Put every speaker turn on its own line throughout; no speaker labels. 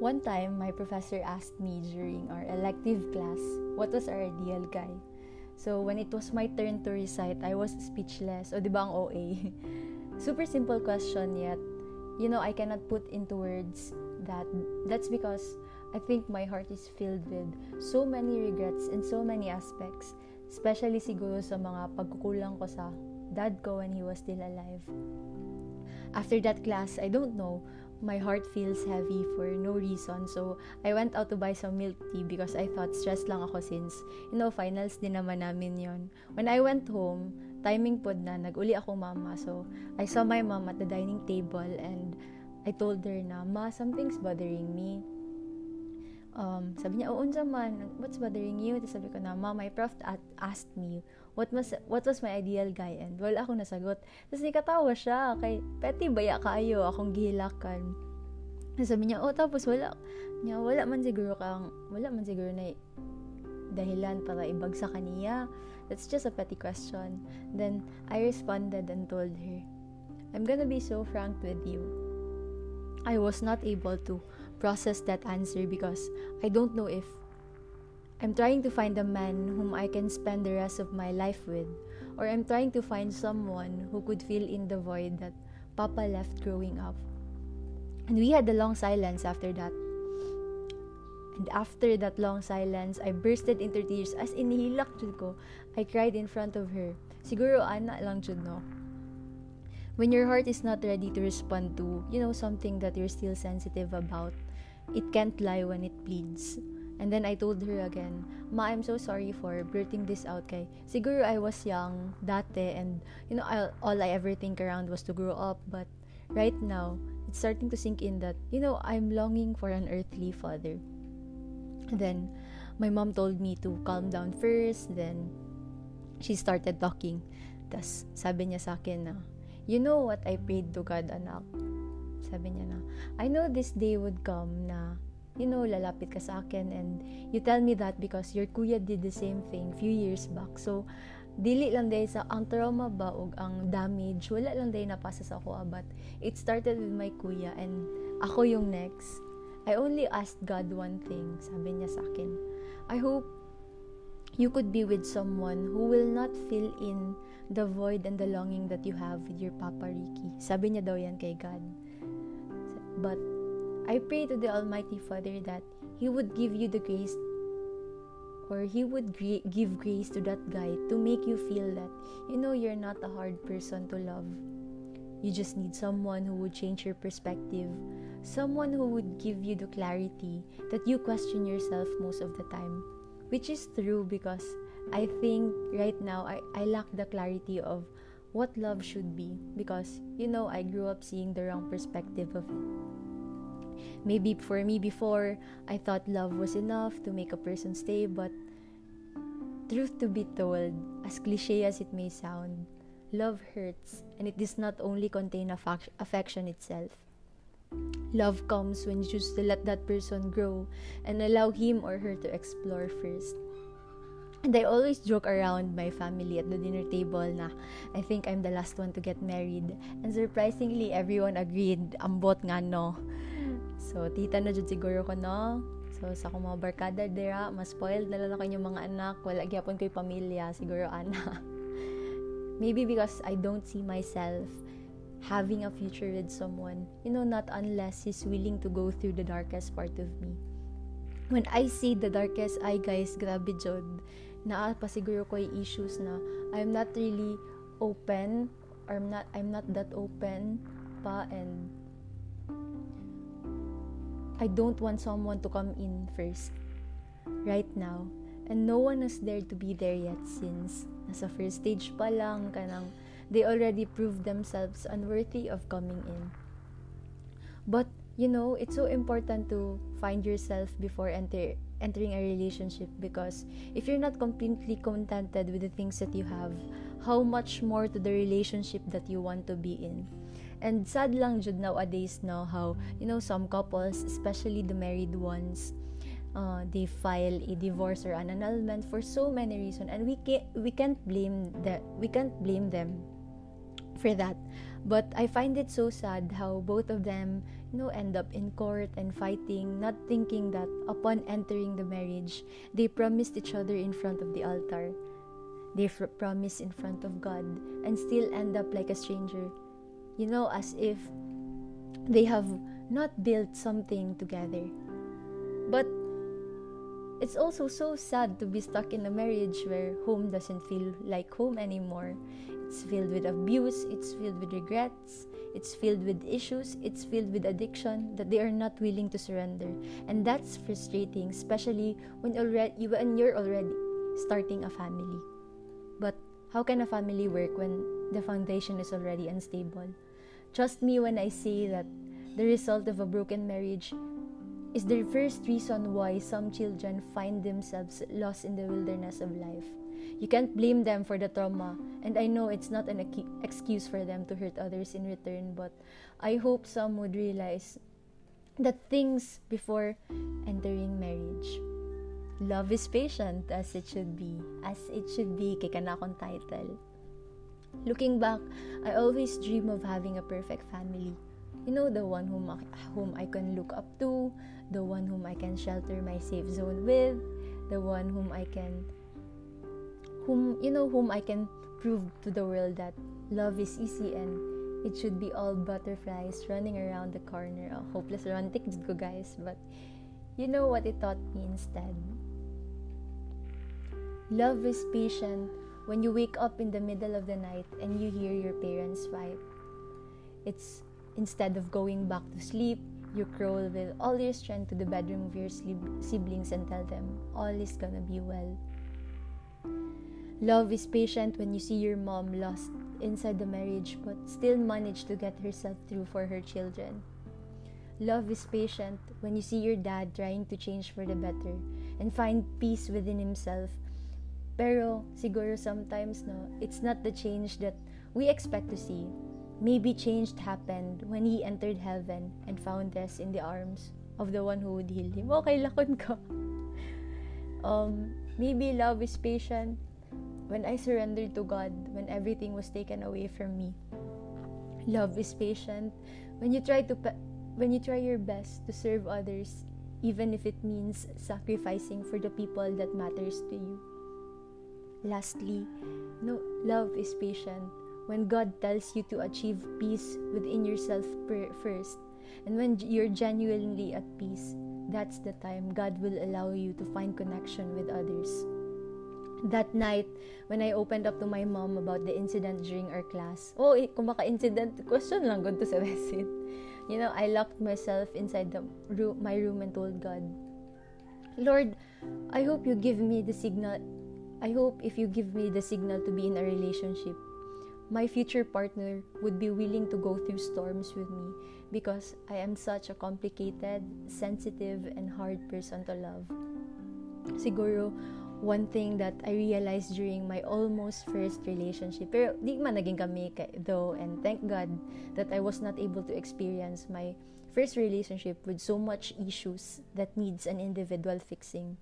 One time, my professor asked me during our elective class what was our ideal guy. So, when it was my turn to recite, I was speechless. O, di ba ang OA? Super simple question yet, you know, I cannot put into words that. That's because I think my heart is filled with so many regrets in so many aspects. Especially siguro sa mga pagkukulang ko sa dad ko when he was still alive. After that class, I don't know, my heart feels heavy for no reason. So, I went out to buy some milk tea because I thought stressed lang ako since, you know, finals din naman namin yon. When I went home, timing pod na, nag-uli ako mama. So, I saw my mom at the dining table and I told her na, Ma, something's bothering me. Um, sabi niya, oo man, what's bothering you? Tapos sabi ko na, Ma, my prof asked me, what was, what was my ideal guy? And wala akong nasagot. Tapos nikatawa siya, kay, peti baya kayo, akong gihilakan. Sabi niya, oh, tapos wala, niya, wala man siguro kang, wala man siguro na dahilan para ibagsak kaniya. That's just a petty question. Then, I responded and told her, I'm gonna be so frank with you. I was not able to process that answer because I don't know if I'm trying to find a man whom I can spend the rest of my life with, or I'm trying to find someone who could fill in the void that Papa left growing up. And we had a long silence after that. And after that long silence, I bursted into tears as inihilak jud ko. I cried in front of her. Siguro ana lang jud no. When your heart is not ready to respond to, you know, something that you're still sensitive about, it can't lie when it bleeds. And then I told her again, Ma, I'm so sorry for blurting this out kay. Siguro I was young dati and, you know, I, all I ever think around was to grow up. But right now, it's starting to sink in that, you know, I'm longing for an earthly father. Then, my mom told me to calm down first. Then, she started talking. Tas, sabi niya sa akin na, you know what I prayed to God, anak? Sabi niya na, I know this day would come na you know, lalapit ka sa akin and you tell me that because your kuya did the same thing few years back. So, dili lang dahil sa ang trauma ba o ang damage, wala lang dahil napasa sa ako. Ah, but it started with my kuya and ako yung next. I only asked God one thing, sabi niya sa akin. I hope you could be with someone who will not fill in the void and the longing that you have with your Papa Ricky. Sabi niya daw yan kay God. But I pray to the Almighty Father that He would give you the grace or He would gra- give grace to that guy to make you feel that you know you're not a hard person to love. You just need someone who would change your perspective, someone who would give you the clarity that you question yourself most of the time. Which is true because I think right now I, I lack the clarity of what love should be because you know I grew up seeing the wrong perspective of it. Maybe for me before, I thought love was enough to make a person stay, but truth to be told, as cliche as it may sound, love hurts and it does not only contain affection itself. Love comes when you choose to let that person grow and allow him or her to explore first. And I always joke around my family at the dinner table na I think I'm the last one to get married. And surprisingly, everyone agreed, ambot nga no. So, tita na jud siguro ko, no? So, sa akong mga barkada dira, mas spoiled na lang ako yung mga anak. Wala gyapon ko'y pamilya, siguro ana. Maybe because I don't see myself having a future with someone. You know, not unless he's willing to go through the darkest part of me. When I see the darkest eye, guys, grabe jod. Naa pa siguro ko issues na I'm not really open or I'm not I'm not that open pa and I don't want someone to come in first right now. And no one is there to be there yet since nasa first stage pa lang kanang they already proved themselves unworthy of coming in. But you know, it's so important to find yourself before enter entering a relationship because if you're not completely contented with the things that you have, how much more to the relationship that you want to be in? And sad lang jud nowadays no how you know some couples, especially the married ones, uh, they file a divorce or an annulment for so many reasons and we can't we can't blame that we can't blame them for that but i find it so sad how both of them know, end up in court and fighting, not thinking that upon entering the marriage, they promised each other in front of the altar. They fr- promise in front of God and still end up like a stranger. You know, as if they have not built something together. But it's also so sad to be stuck in a marriage where home doesn't feel like home anymore. It's filled with abuse, it's filled with regrets, it's filled with issues, it's filled with addiction that they are not willing to surrender. And that's frustrating, especially when already when you're already starting a family. But how can a family work when the foundation is already unstable? Trust me when I say that the result of a broken marriage is the first reason why some children find themselves lost in the wilderness of life. You can't blame them for the trauma, and I know it's not an excuse for them to hurt others in return, but I hope some would realize that things before entering marriage. Love is patient as it should be, as it should be kay title. Looking back, I always dream of having a perfect family. You know, the one whom I, whom I can look up to, the one whom I can shelter my safe zone with, the one whom I can whom you know whom I can prove to the world that love is easy and it should be all butterflies running around the corner. Oh, hopeless romantic guys, but you know what it taught me instead. Love is patient when you wake up in the middle of the night and you hear your parents fight. It's instead of going back to sleep, you crawl with all your strength to the bedroom of your siblings and tell them all is gonna be well. Love is patient when you see your mom lost inside the marriage but still managed to get herself through for her children. Love is patient when you see your dad trying to change for the better and find peace within himself. Pero siguro sometimes no, it's not the change that we expect to see. Maybe change happened when he entered heaven and found us in the arms of the one who would heal him. Okay, lakon ko. Um, maybe love is patient when I surrendered to God, when everything was taken away from me. Love is patient when you try to when you try your best to serve others even if it means sacrificing for the people that matters to you. Lastly, no love is patient when God tells you to achieve peace within yourself first. And when you're genuinely at peace, that's the time God will allow you to find connection with others. That night, when I opened up to my mom about the incident during our class, oh, eh, kung baka incident, question lang good to sa resin. You know, I locked myself inside the room, my room and told God, Lord, I hope you give me the signal. I hope if you give me the signal to be in a relationship, my future partner would be willing to go through storms with me because I am such a complicated, sensitive, and hard person to love. Siguro, one thing that I realized during my almost first relationship, pero di man naging kami though, and thank God that I was not able to experience my first relationship with so much issues that needs an individual fixing.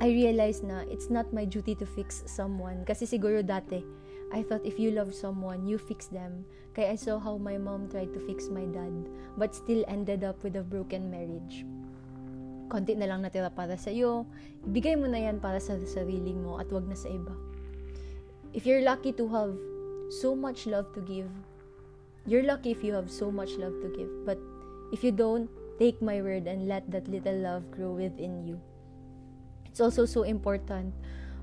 I realized na it's not my duty to fix someone kasi siguro dati I thought if you love someone, you fix them. Kaya I saw how my mom tried to fix my dad but still ended up with a broken marriage konti na lang natira para sa iyo, ibigay mo na yan para sa sarili mo at wag na sa iba. If you're lucky to have so much love to give, you're lucky if you have so much love to give. But if you don't, take my word and let that little love grow within you. It's also so important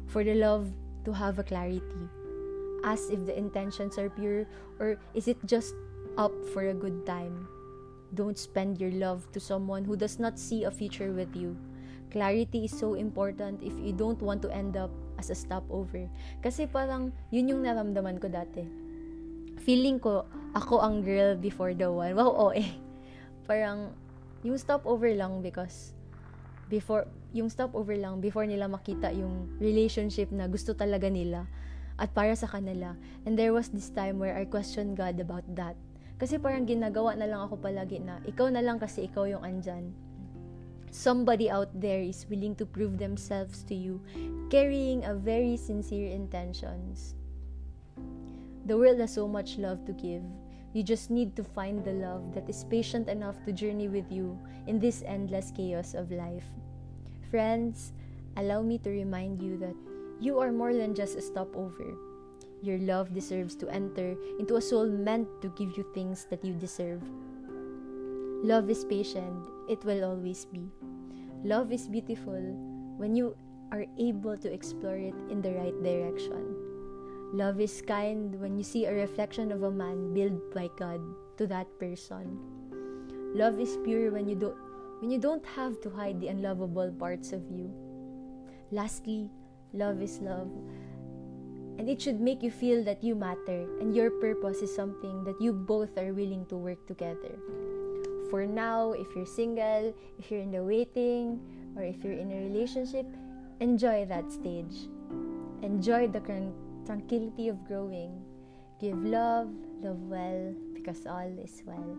for the love to have a clarity. Ask if the intentions are pure or is it just up for a good time. Don't spend your love to someone who does not see a future with you. Clarity is so important if you don't want to end up as a stopover. Kasi parang yun yung naramdaman ko dati. Feeling ko, ako ang girl before the one. Wow, oo eh. Parang, yung stopover lang because before, yung stopover lang before nila makita yung relationship na gusto talaga nila at para sa kanila. And there was this time where I questioned God about that. Kasi parang ginagawa na lang ako palagi na, ikaw na lang kasi ikaw yung andyan. Somebody out there is willing to prove themselves to you, carrying a very sincere intentions. The world has so much love to give. You just need to find the love that is patient enough to journey with you in this endless chaos of life. Friends, allow me to remind you that you are more than just a stopover. Your love deserves to enter into a soul meant to give you things that you deserve. Love is patient, it will always be. Love is beautiful when you are able to explore it in the right direction. Love is kind when you see a reflection of a man built by God to that person. Love is pure when you don't when you don't have to hide the unlovable parts of you. Lastly, love is love. And it should make you feel that you matter and your purpose is something that you both are willing to work together. For now, if you're single, if you're in the waiting, or if you're in a relationship, enjoy that stage. Enjoy the tranquility of growing. Give love, love well, because all is well.